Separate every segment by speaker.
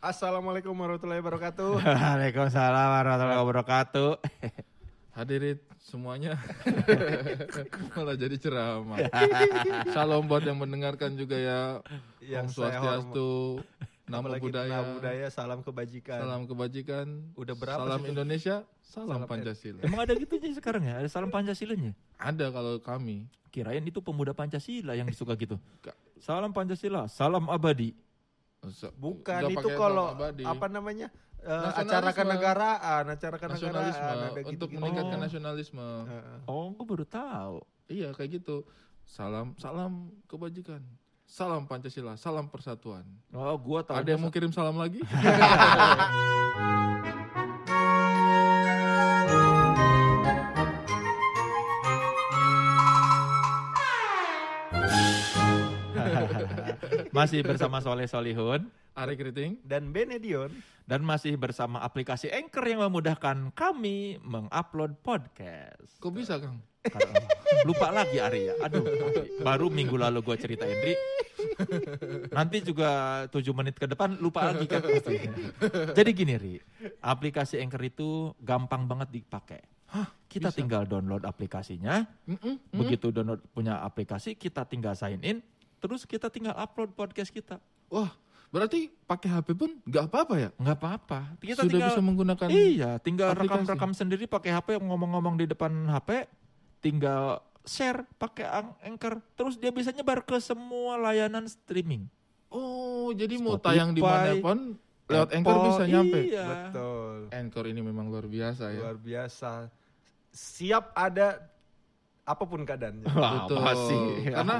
Speaker 1: Assalamualaikum warahmatullahi wabarakatuh.
Speaker 2: Waalaikumsalam warahmatullahi wabarakatuh.
Speaker 3: Hadirin semuanya malah jadi ceramah. Salam buat yang mendengarkan juga ya.
Speaker 1: Yang
Speaker 3: Om
Speaker 1: saya
Speaker 3: Swastiastu, Namo
Speaker 1: Apalagi
Speaker 3: Buddhaya,
Speaker 1: Namo budaya, salam kebajikan.
Speaker 3: salam kebajikan,
Speaker 1: Udah berapa
Speaker 3: salam
Speaker 1: sih?
Speaker 3: Indonesia, salam,
Speaker 1: Salam
Speaker 3: Pancasila.
Speaker 2: Emang ada gitu aja sekarang ya? Ada salam Pancasilanya?
Speaker 3: Ada kalau kami.
Speaker 2: Kirain itu pemuda Pancasila yang suka gitu. Salam Pancasila, salam abadi.
Speaker 1: Bukan itu kalau
Speaker 3: abadi.
Speaker 1: apa namanya? eh,
Speaker 3: Nasionalisme.
Speaker 1: acara kenegaraan, acara kenegaraan
Speaker 3: untuk
Speaker 1: gitu-gitu.
Speaker 3: meningkatkan
Speaker 2: Oh.
Speaker 3: nasionalisme.
Speaker 2: Oh, gue baru tahu.
Speaker 3: Iya kayak gitu. Salam salam kebajikan. Salam Pancasila, salam persatuan.
Speaker 2: Oh, gua tahu.
Speaker 3: Ada yang mau kirim salam lagi?
Speaker 2: masih bersama Soleh Solihun
Speaker 3: Ari Keriting.
Speaker 1: Dan Benedion,
Speaker 2: dan masih bersama aplikasi Anchor yang memudahkan kami mengupload podcast.
Speaker 3: Kok bisa Kang?
Speaker 2: Karena- lupa lagi Ari ya. Aduh, baru minggu lalu gue ceritain Ri. Nanti juga 7 menit ke depan lupa lagi kan pasti. Jadi gini Ri, aplikasi Anchor itu gampang banget dipakai. Kita
Speaker 3: bisa?
Speaker 2: tinggal download aplikasinya,
Speaker 3: Mm-mm, mm.
Speaker 2: begitu download punya aplikasi, kita tinggal sign in, terus kita tinggal upload podcast kita.
Speaker 3: Wah, berarti pakai HP pun nggak apa-apa ya?
Speaker 2: Nggak apa-apa. Kita
Speaker 3: Sudah
Speaker 2: tinggal
Speaker 3: bisa menggunakan
Speaker 2: Iya, tinggal rekam-rekam sendiri pakai HP ngomong-ngomong di depan HP, tinggal share pakai Anchor, terus dia bisa nyebar ke semua layanan streaming.
Speaker 3: Oh, jadi mau
Speaker 2: Spotify,
Speaker 3: tayang di mana pun lewat Anchor
Speaker 2: Apple,
Speaker 3: bisa nyampe.
Speaker 2: Iya.
Speaker 1: betul.
Speaker 3: Anchor ini memang luar biasa ya.
Speaker 1: Luar biasa. Siap ada apa pun keadaannya.
Speaker 2: Wah,
Speaker 3: Betul.
Speaker 2: pasti.
Speaker 3: Karena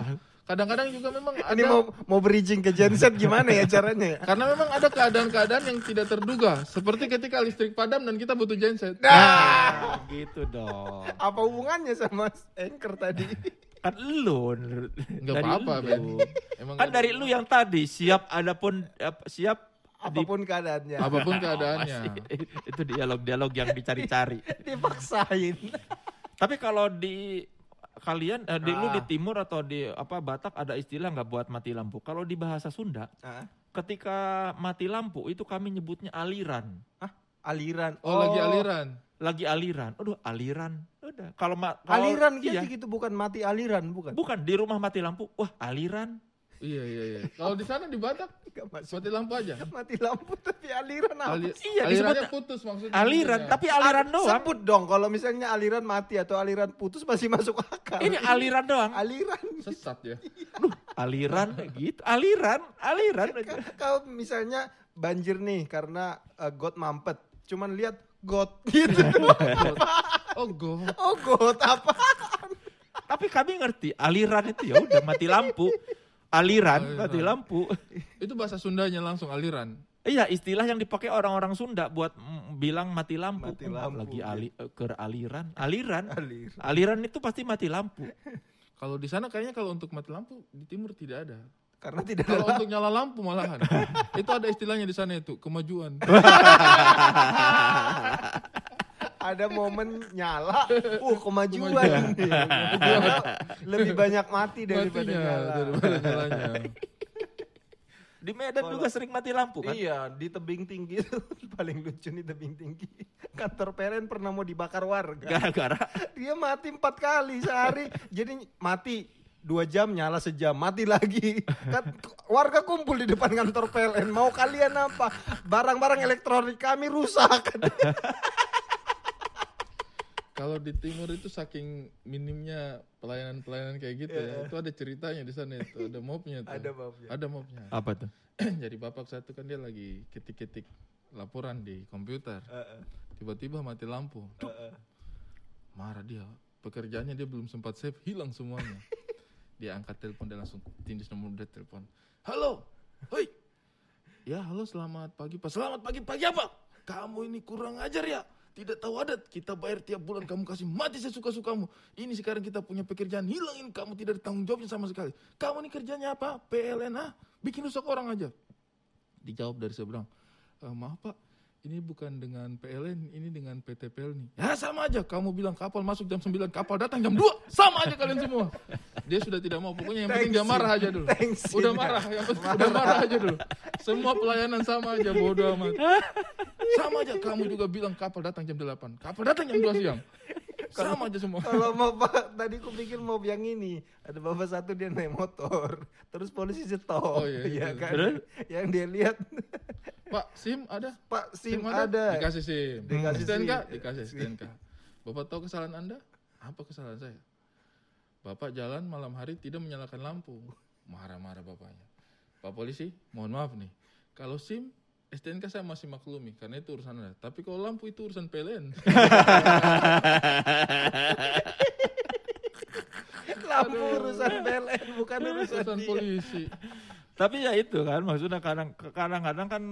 Speaker 3: kadang-kadang juga memang ada
Speaker 1: Ini mau mau bridging ke genset gimana ya caranya? ya?
Speaker 3: karena memang ada keadaan-keadaan yang tidak terduga, seperti ketika listrik padam dan kita butuh genset.
Speaker 2: Nah, gitu dong.
Speaker 1: Apa hubungannya sama anchor tadi?
Speaker 2: Kan lu.
Speaker 3: Nggak apa-apa. Ben. Emang
Speaker 2: Kan
Speaker 3: nggak-
Speaker 2: dari lu yang tadi siap adapun ap- siap di-
Speaker 1: Apa pun keadaannya.
Speaker 3: apa
Speaker 2: pun
Speaker 3: keadaannya.
Speaker 2: itu dialog-dialog yang dicari-cari.
Speaker 1: Dipaksain.
Speaker 2: Tapi kalau di kalian eh, di lu
Speaker 1: Ah.
Speaker 2: di timur atau di apa Batak ada istilah nggak buat mati lampu. Kalau di bahasa Sunda,
Speaker 1: Ah,
Speaker 2: ketika mati lampu itu kami nyebutnya aliran.
Speaker 1: aliran.
Speaker 3: Oh, lagi aliran.
Speaker 2: Lagi aliran. Aduh, aliran. Udah. Kalau ma- kalau-
Speaker 1: Aliran
Speaker 2: iya.
Speaker 1: gitu, gitu bukan mati aliran bukan.
Speaker 2: Bukan di rumah mati lampu. Wah, aliran.
Speaker 3: Iya iya iya. Kalau di sana di Batak mati lampu aja.
Speaker 1: Mati lampu tapi aliran apa?
Speaker 3: Ali-
Speaker 2: Iya,
Speaker 3: alirannya
Speaker 2: disebutnya
Speaker 3: putus maksudnya.
Speaker 2: Aliran, tapi aliran doang.
Speaker 1: Sebut dong kalau misalnya aliran mati atau aliran putus masih masuk akal.
Speaker 2: Ini aliran doang.
Speaker 1: aliran.
Speaker 3: sesat ya.
Speaker 2: Aliran gitu. Aliran, aliran.
Speaker 1: Kalau misalnya banjir nih karena uh, got mampet, cuman lihat got gitu.
Speaker 3: Oh, go.
Speaker 1: oh got apa?
Speaker 2: Tapi kami ngerti aliran itu ya udah mati lampu. Aliran,
Speaker 3: Aliran.
Speaker 2: mati lampu.
Speaker 3: Itu bahasa Sundanya langsung aliran.
Speaker 2: Iya, istilah yang dipakai orang-orang Sunda buat mm, bilang mati lampu.
Speaker 1: Mati
Speaker 2: Oh,
Speaker 1: lampu,
Speaker 2: Lagi
Speaker 1: gitu.
Speaker 2: ali, eh, ke aliran. Aliran.
Speaker 1: Aliran.
Speaker 2: Aliran itu pasti mati lampu.
Speaker 3: Kalau di sana kayaknya kalau untuk mati lampu di timur tidak ada.
Speaker 1: Karena tidak
Speaker 3: Kalau
Speaker 1: ada
Speaker 3: untuk nyala lampu malahan. itu ada istilahnya di sana itu, kemajuan.
Speaker 1: ada momen nyala, uh kemajuan.
Speaker 3: Kemajuan.
Speaker 1: Lebih banyak mati daripada
Speaker 3: Matinya
Speaker 1: nyala.
Speaker 3: daripada nyalanya.
Speaker 2: Di Medan
Speaker 1: Kalau-
Speaker 2: juga sering mati lampu kan?
Speaker 1: Iya, di tebing tinggi itu paling lucu nih tebing tinggi. Kantor PLN pernah mau dibakar warga.
Speaker 2: Gara-gara
Speaker 1: Dia mati empat kali sehari. Jadi mati dua jam nyala sejam mati lagi. Kan warga kumpul di depan kantor PLN. Mau kalian apa? Barang-barang elektronik kami rusak.
Speaker 3: Kalau di timur itu saking minimnya pelayanan-pelayanan kayak gitu ya. Itu ada ceritanya di sana itu, ada mobnya tuh.
Speaker 1: Ada babnya.
Speaker 3: Ada mobnya.
Speaker 2: apa tuh?
Speaker 3: Jadi bapak satu kan dia lagi ketik-ketik laporan di komputer.
Speaker 1: Heeh,
Speaker 3: Tiba-tiba mati lampu.
Speaker 1: Heeh.
Speaker 3: marah dia. Pekerjaannya dia belum sempat save, hilang semuanya. dia angkat telepon dan langsung tindis nomor dia telepon. Halo, hoi. Ya halo selamat pagi pak. Selamat pagi pagi apa? Kamu ini kurang ajar ya. Tidak tahu adat. Kita bayar tiap bulan kamu kasih mati sesuka-sukamu. Ini sekarang kita punya pekerjaan hilang ini kamu tidak ditanggung jawabnya sama sekali. Kamu ini kerjanya apa? PLN ah? Bikin rusak orang aja. Dijawab dari seberang. "Eh, maaf pak, ini bukan dengan PLN, ini dengan PT PLN. Ya sama aja, kamu bilang kapal masuk jam 9, kapal datang jam 2. Sama aja kalian semua. Dia sudah tidak mau. Pokoknya yang penting dia marah aja dulu. Udah marah, yang penting udah marah aja dulu. Semua pelayanan sama aja bodoh amat. Sama aja kamu juga bilang kapal datang jam 8. Kapal datang jam 2 siang. Sama aja semua.
Speaker 1: Kalau mau pak, tadi aku pikir mau yang ini. Ada bapak satu dia naik motor, terus polisi stop,
Speaker 3: Oh, iya,
Speaker 1: ya
Speaker 3: itu.
Speaker 1: kan?
Speaker 2: Terus?
Speaker 1: Yang dia lihat,
Speaker 3: Pak, SIM ada?
Speaker 1: Pak SIM ada.
Speaker 3: Dikasih SIM.
Speaker 1: Dikasih
Speaker 3: STNK?
Speaker 1: SIM.
Speaker 3: Dikasih STNK. Bapak tahu kesalahan Anda? Apa kesalahan saya? Bapak jalan malam hari tidak menyalakan lampu. Marah-marah bapaknya. Pak polisi, mohon maaf nih. Kalau SIM, STNK saya masih maklumi karena itu urusan Anda. Tapi kalau lampu itu urusan PLN.
Speaker 1: Lampu urusan PLN bukan urusan
Speaker 3: urusan
Speaker 1: dia.
Speaker 3: polisi.
Speaker 2: Tapi ya itu kan maksudnya kadang kadang-kadang kan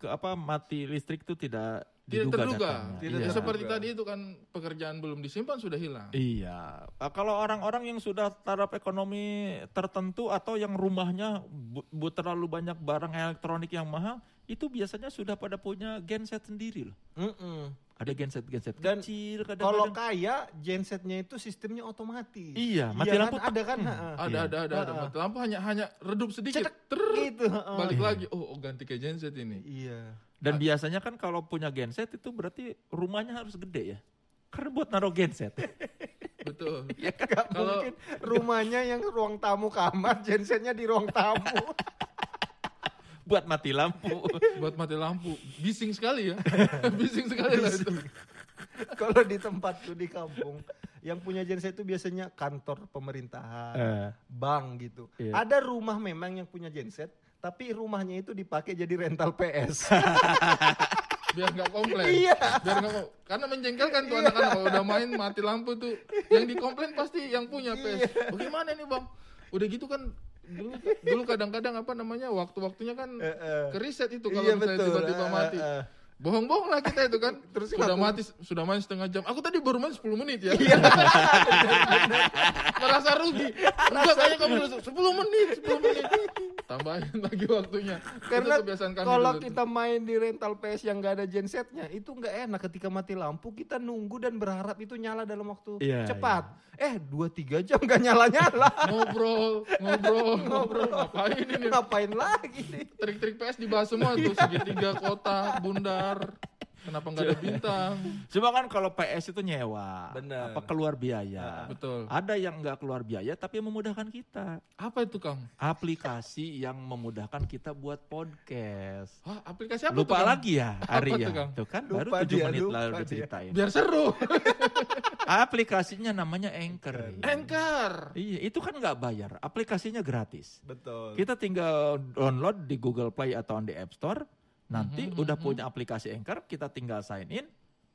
Speaker 2: ke apa mati listrik itu tidak
Speaker 3: Tidak
Speaker 2: diduga
Speaker 3: terduga.
Speaker 2: datangnya.
Speaker 1: Tidak
Speaker 3: Ya,
Speaker 2: Iya.
Speaker 3: seperti tadi itu kan pekerjaan belum disimpan sudah hilang.
Speaker 2: Iya, Ah, kalau orang-orang yang sudah taraf ekonomi tertentu atau yang rumahnya bu, bu- terlalu banyak barang elektronik yang mahal, itu biasanya sudah pada punya genset sendiri loh.
Speaker 1: Mm-mm.
Speaker 2: Ada genset-genset
Speaker 1: Dan
Speaker 2: kecil
Speaker 1: Kalau
Speaker 2: kadang-kadang.
Speaker 1: kaya, gensetnya itu sistemnya otomatis.
Speaker 2: Iya, mati
Speaker 1: kan?
Speaker 2: lampu tak.
Speaker 1: ada kan?
Speaker 2: Hmm.
Speaker 3: Ada,
Speaker 2: Iya.
Speaker 3: ada, ada, ada. Mati lampu hanya hanya redup sedikit.
Speaker 1: Cetek.
Speaker 3: Ter,
Speaker 1: Gitu.
Speaker 3: balik lagi. Oh, oh, ganti ke genset ini.
Speaker 1: Iya.
Speaker 2: Dan biasanya kan kalau punya genset itu berarti rumahnya harus gede ya. Karena buat naruh genset.
Speaker 3: Betul.
Speaker 2: ya kan?
Speaker 1: Gak
Speaker 3: Kalau-
Speaker 1: mungkin rumahnya yang ruang tamu kamar, gensetnya di ruang tamu.
Speaker 2: buat mati lampu.
Speaker 3: buat mati lampu. Bising sekali ya. Bising sekali lah itu.
Speaker 1: Kalau di tempatku di kampung, yang punya genset itu biasanya kantor pemerintahan,
Speaker 2: Eh.
Speaker 1: bank gitu.
Speaker 2: Iya.
Speaker 1: Ada rumah memang yang punya genset, tapi rumahnya itu dipakai jadi rental PS.
Speaker 3: Biar nggak komplain.
Speaker 1: Iya.
Speaker 3: Biar nggak mau. Karena menjengkelkan tuh anak-anak kalau udah main mati lampu tuh. Yang dikomplain pasti yang punya PS.
Speaker 1: Iya.
Speaker 3: Bagaimana nih bang? Udah gitu kan dulu dulu kadang-kadang apa namanya waktu-waktunya kan keriset itu kalau
Speaker 1: Iya,
Speaker 3: misalnya
Speaker 1: betul.
Speaker 3: tiba-tiba mati. Bohong-bohong lah kita itu kan.
Speaker 1: Terus
Speaker 3: sudah
Speaker 1: ngaku-
Speaker 3: mati, sudah main setengah jam. Aku tadi baru main 10 menit ya.
Speaker 1: Iya.
Speaker 3: Merasa rugi. Enggak kayaknya kamu udah 10 menit, 10 menit. Tambahin lagi waktunya.
Speaker 1: Karena kalau
Speaker 3: dulu
Speaker 1: kita main di rental PS yang gak ada gensetnya, itu nggak enak ketika mati lampu kita nunggu dan berharap itu nyala dalam waktu
Speaker 2: Iya,
Speaker 1: cepat. Eh dua tiga jam gak nyala nyala.
Speaker 3: ngobrol, ngobrol, ngobrol. Ngapain ini?
Speaker 1: Ngapain lagi nih?
Speaker 3: Trik-trik PS dibahas semua tuh segitiga kotak, bundar. Kenapa nggak ada bintang?
Speaker 2: Cuma kan kalau PS itu nyewa,
Speaker 1: Bener.
Speaker 2: apa keluar biaya.
Speaker 3: Betul.
Speaker 2: Ada yang nggak keluar biaya tapi memudahkan kita.
Speaker 3: Apa itu Kang?
Speaker 2: Aplikasi yang memudahkan kita buat podcast.
Speaker 3: Hah, aplikasi apa
Speaker 2: lupa
Speaker 3: tuh,
Speaker 2: lagi ya Ari
Speaker 3: tuh,
Speaker 2: ya.
Speaker 3: Kang?
Speaker 2: Tuh kan
Speaker 1: Lupa
Speaker 2: baru 7
Speaker 1: dia,
Speaker 2: menit
Speaker 1: lupa
Speaker 2: lalu
Speaker 1: dia.
Speaker 2: udah ceritain.
Speaker 3: Biar seru.
Speaker 2: Aplikasinya namanya Anchor.
Speaker 3: Anchor.
Speaker 2: Iya, itu kan nggak bayar. Aplikasinya gratis.
Speaker 1: Betul.
Speaker 2: Kita tinggal download di Google Play atau di App Store. Nanti
Speaker 3: Mhm,
Speaker 2: udah
Speaker 3: mhm.
Speaker 2: punya aplikasi Anchor, kita tinggal sign in,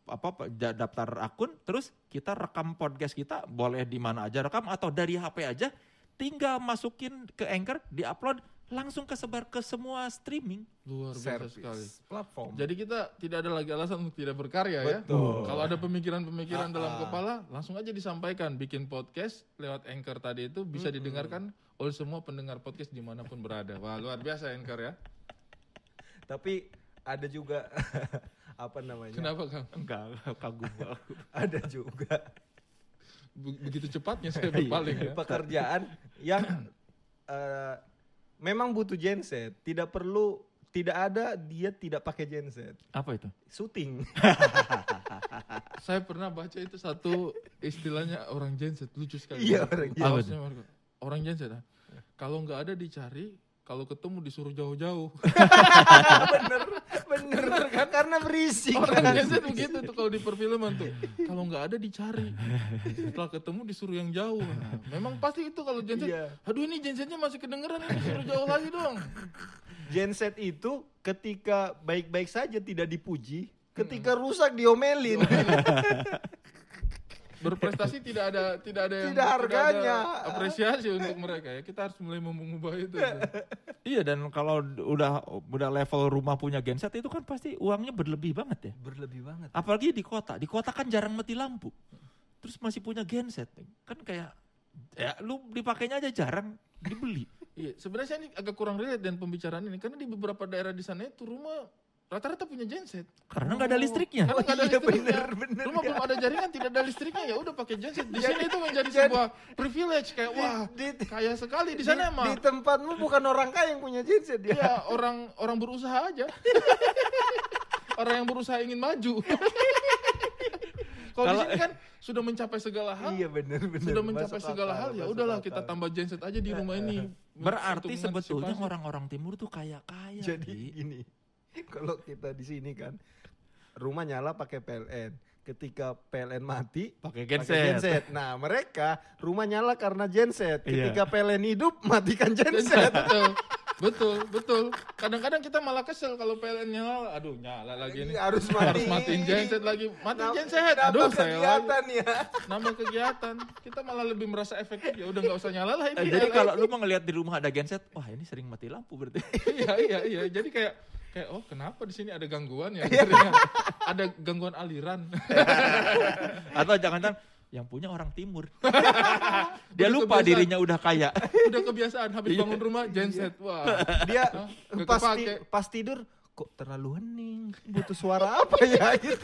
Speaker 2: apa apa, da- daftar akun, terus kita rekam podcast kita, boleh di mana aja rekam atau dari HP aja, tinggal masukin ke Anchor, diupload, langsung kesebar ke semua streaming.
Speaker 3: Luar biasa
Speaker 1: Service.
Speaker 3: sekali.
Speaker 1: Platform.
Speaker 3: Jadi kita tidak ada lagi alasan untuk tidak berkarya ya.
Speaker 1: Betul.
Speaker 3: Kalau ada pemikiran-pemikiran dalam kepala, langsung aja disampaikan. Bikin podcast lewat Anchor tadi itu bisa didengarkan oleh semua pendengar podcast di mana pun berada. Wah luar biasa Anchor ya.
Speaker 1: Tapi ada juga apa namanya?
Speaker 3: Kenapa Kang?
Speaker 2: Enggak, kagum.
Speaker 1: Ada juga
Speaker 3: Be- Begitu cepatnya saya
Speaker 2: Iya.
Speaker 3: berpaling ya.
Speaker 1: pekerjaan yang eh, memang butuh genset, tidak perlu tidak ada dia tidak pakai genset.
Speaker 2: Apa itu?
Speaker 1: Syuting.
Speaker 3: Saya pernah baca itu satu istilahnya orang genset lucu sekali.
Speaker 1: Iya, orang
Speaker 2: genset.
Speaker 3: Orang genset. ah. Kalau nggak ada dicari, kalau ketemu disuruh jauh-jauh.
Speaker 1: bener, bener kan karena berisik.
Speaker 3: Orang
Speaker 1: kan.
Speaker 3: genset begitu tuh kalau di perfilman tuh. Kalau nggak ada dicari. Setelah ketemu disuruh yang jauh. Nah, memang pasti itu kalau genset.
Speaker 1: Iya.
Speaker 3: Aduh ini gensetnya masih kedengeran ini disuruh jauh lagi dong.
Speaker 1: Genset itu ketika baik-baik saja tidak dipuji, ketika rusak diomelin.
Speaker 3: Berprestasi tidak ada tidak ada yang
Speaker 1: Tidak harganya.
Speaker 3: ada apresiasi untuk mereka ya. Kita harus mulai mengubah itu.
Speaker 2: Iya dan kalau udah udah level rumah punya genset itu kan pasti uangnya berlebih banget ya.
Speaker 1: Berlebih banget.
Speaker 2: Apalagi di kota. Di kota kan jarang mati lampu. Terus masih punya genset. Kan kayak ya lu dipakainya aja jarang dibeli.
Speaker 3: Iya, sebenarnya saya ini agak kurang relate dan pembicaraan ini karena di beberapa daerah di sana itu rumah rata-rata punya genset.
Speaker 2: Karena nggak ada listriknya.
Speaker 3: Karena nggak ada
Speaker 1: iya,
Speaker 3: listriknya.
Speaker 1: bener, bener,
Speaker 3: Rumah
Speaker 1: ya.
Speaker 3: belum ada jaringan, tidak ada listriknya, ya udah pakai genset. Di
Speaker 1: Jadi-
Speaker 3: sini itu menjadi
Speaker 1: jadi-
Speaker 3: sebuah privilege kayak wah
Speaker 1: Di-
Speaker 3: kaya sekali di
Speaker 1: Di,
Speaker 3: sana
Speaker 1: di
Speaker 3: emang.
Speaker 1: tempatmu bukan orang kaya yang punya genset ya.
Speaker 3: Iya, orang orang berusaha aja. orang yang berusaha ingin maju. Kalau di sini kan sudah mencapai segala hal.
Speaker 1: Iya benar benar.
Speaker 3: Sudah mencapai
Speaker 1: Masuk
Speaker 3: segala
Speaker 1: akal,
Speaker 3: hal ya udahlah
Speaker 1: akal.
Speaker 3: kita tambah genset aja di rumah ini.
Speaker 2: Berarti sebetulnya orang-orang timur tuh kaya-kaya.
Speaker 1: Jadi
Speaker 2: Ri.
Speaker 1: gini, kalau kita di sini kan rumah nyala pakai PLN. Ketika PLN mati
Speaker 2: pakai genset.
Speaker 1: genset. Nah, mereka rumah nyala karena genset.
Speaker 2: Iya.
Speaker 1: Ketika PLN hidup matikan
Speaker 3: Genset, betul. Betul, betul. Kadang-kadang kita malah kesel kalau PLN nyala, aduh nyala lagi nih.
Speaker 1: Harus
Speaker 3: Harus
Speaker 1: mati.
Speaker 3: matiin genset lagi. Matiin
Speaker 1: Nam-
Speaker 3: genset. Aduh, saya lagi.
Speaker 1: kegiatan ya.
Speaker 3: Nambah kegiatan. Kita malah lebih merasa efektif. Ya udah nggak usah nyala lah ini.
Speaker 2: Eh, jadi kalau lu mau ngeliat di rumah ada genset, wah ini sering mati lampu berarti.
Speaker 3: iya iya iya jadi kayak kayak oh kenapa di sini ada gangguan ya
Speaker 1: Iya.
Speaker 3: Ternyata ada gangguan aliran
Speaker 2: Atau jangan-jangan yang punya orang timur. Dia lupa
Speaker 3: kebiasaan.
Speaker 2: dirinya udah kaya.
Speaker 3: udah kebiasaan habis
Speaker 2: Iya.
Speaker 3: bangun rumah genset wah
Speaker 1: Dia
Speaker 3: Hah?
Speaker 1: Pas, ti- pas tidur kok terlalu hening. Butuh suara apa ya gitu.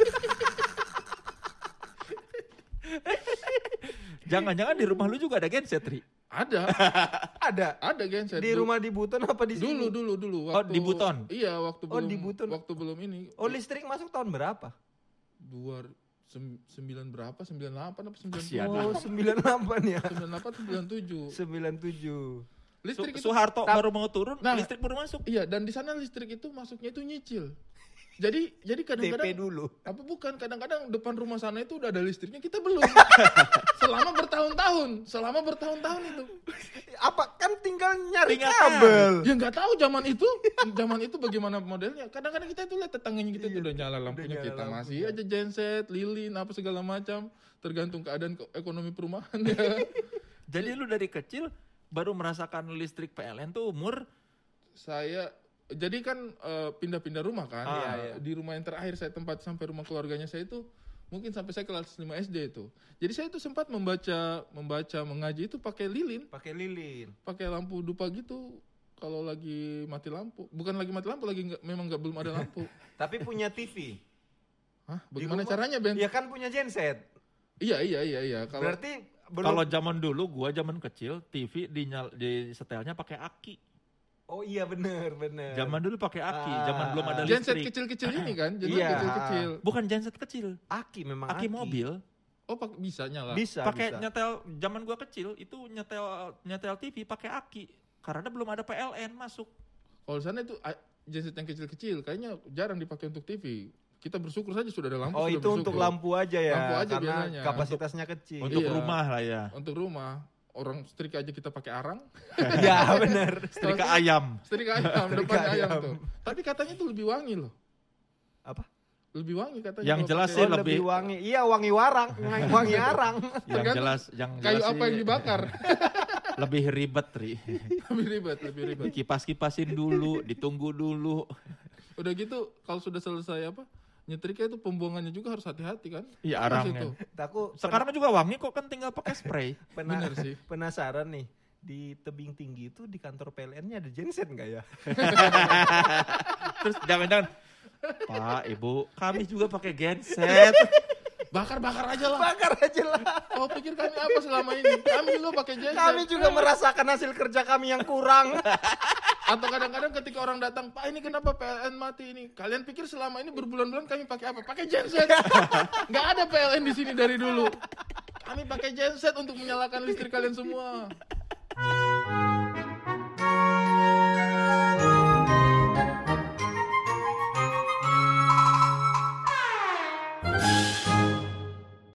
Speaker 2: Jangan-jangan di rumah lu juga ada genset, Ri.
Speaker 3: ada
Speaker 1: Ada.
Speaker 3: ada genset
Speaker 1: Di
Speaker 3: Dulu-
Speaker 1: rumah di Buton apa di sini?
Speaker 3: dulu dulu dulu
Speaker 2: Oh, di Buton?
Speaker 3: iya waktu
Speaker 1: Oh,
Speaker 3: belum
Speaker 1: di Buton.
Speaker 3: waktu belum ini
Speaker 1: Oh, listrik masuk tahun berapa?
Speaker 3: dua sem- sembilan berapa sembilan delapan apa sembilan.
Speaker 1: Oh, 98 ya.
Speaker 3: sembilan delapan sembilan tujuh
Speaker 1: 97.
Speaker 3: listrik
Speaker 2: Su-
Speaker 3: itu
Speaker 2: Soeharto baru mau turun,
Speaker 3: Nah.
Speaker 2: listrik baru masuk.
Speaker 3: iya dan di sana listrik itu masuknya itu nyicil jadi jadi kadang-kadang
Speaker 1: dulu.
Speaker 3: apa bukan kadang-kadang depan rumah sana itu udah ada listriknya kita belum. Selama bertahun-tahun selama bertahun-tahun itu.
Speaker 1: Apa kan tinggal nyari
Speaker 2: Tinggal
Speaker 1: kabel.
Speaker 3: ya nggak tahu zaman itu zaman itu bagaimana modelnya. Kadang-kadang kita itu lihat tetangganya kita itu
Speaker 1: Iya,
Speaker 3: udah nyala lampunya kita
Speaker 1: lampunya.
Speaker 3: masih aja genset lilin apa segala macam. Tergantung keadaan ke- ekonomi perumahan. Ya
Speaker 2: Jadi lu dari kecil baru merasakan listrik PLN tuh umur?
Speaker 3: Saya jadi kan eh, pindah-pindah rumah kan
Speaker 2: Ah,
Speaker 3: Ya,
Speaker 1: iya.
Speaker 3: di rumah yang terakhir saya tempat sampai rumah keluarganya saya itu mungkin sampai saya kelas 5 SD itu jadi saya itu sempat membaca membaca mengaji itu pakai lilin
Speaker 1: Pakai lilin.
Speaker 3: pakai lampu dupa gitu kalau lagi mati lampu bukan lagi mati lampu lagi nggak memang nggak belum ada lampu
Speaker 1: Tapi punya TV.
Speaker 3: Hah? bagaimana
Speaker 1: rumah?
Speaker 3: caranya Ben
Speaker 1: Ya kan punya genset.
Speaker 3: iya iya iya iya kalau
Speaker 1: Berarti belum
Speaker 2: kalau zaman dulu gua zaman kecil TV di di setelnya pakai aki.
Speaker 1: Oh iya bener bener.
Speaker 2: Zaman dulu pakai aki,
Speaker 1: Ah.
Speaker 2: zaman belum ada
Speaker 3: genset
Speaker 2: listrik.
Speaker 3: kecil-kecil ini kan genset
Speaker 1: Iya.
Speaker 3: kecil-kecil
Speaker 2: Bukan genset kecil,
Speaker 1: aki memang
Speaker 2: aki mobil.
Speaker 3: oh pak bisa nyala
Speaker 1: Bisa
Speaker 2: Pakai
Speaker 1: bisa.
Speaker 2: nyetel zaman gua kecil itu nyetel nyetel TV pakai aki. Karena belum ada PLN masuk.
Speaker 3: kalau di sana itu genset yang kecil-kecil kayaknya jarang dipakai untuk TV kita bersyukur saja sudah ada lampu
Speaker 1: Oh
Speaker 3: sudah
Speaker 1: itu untuk
Speaker 3: bersyukur.
Speaker 1: lampu aja ya.
Speaker 3: Lampu aja
Speaker 1: karena
Speaker 3: biasanya.
Speaker 1: kapasitasnya kecil.
Speaker 2: Untuk
Speaker 3: Iya.
Speaker 2: rumah lah ya.
Speaker 3: untuk rumah orang setrika aja kita pakai arang
Speaker 1: ya bener.
Speaker 2: Setrika ayam.
Speaker 3: setrika ayam depannya ayam.
Speaker 1: ayam.
Speaker 3: tuh tapi katanya itu lebih wangi loh
Speaker 1: Apa?
Speaker 3: lebih wangi katanya
Speaker 2: Yang jelas sih
Speaker 1: lebih
Speaker 2: lebih-
Speaker 1: wangi. Iya wangi warang, wangi arang.
Speaker 2: Yang
Speaker 3: Tergantung
Speaker 2: jelas yang
Speaker 3: kayu
Speaker 2: jelas
Speaker 3: apa yang dibakar
Speaker 2: lebih ribet, Ri.
Speaker 3: lebih ribet lebih ribet
Speaker 2: Dikipas-kipasin dulu, ditunggu dulu.
Speaker 3: udah gitu kalau sudah selesai apa nyetrika itu pembuangannya juga harus hati-hati kan
Speaker 2: Iya, arangnya.
Speaker 3: itu.
Speaker 1: Aku
Speaker 2: Sekarang juga wangi kok kan tinggal pakai spray.
Speaker 1: pena-
Speaker 3: bener sih
Speaker 1: penasaran nih. Di tebing tinggi itu di kantor PLN-nya ada genset nggak ya?
Speaker 2: Terus jangan-jangan Pak, Ibu, kami juga pakai genset.
Speaker 3: bakar-bakar aja lah.
Speaker 1: Bakar aja lah.
Speaker 3: oh pikir kami apa selama ini? Kami juga pakai genset
Speaker 1: Kami juga merasakan hasil kerja kami yang kurang.
Speaker 3: atau kadang-kadang ketika orang datang pak ini kenapa PLN mati ini? Kalian pikir selama ini berbulan-bulan kami pakai apa? Pakai genset. Nggak ada PLN di sini dari dulu. Kami pakai genset untuk menyalakan listrik kalian semua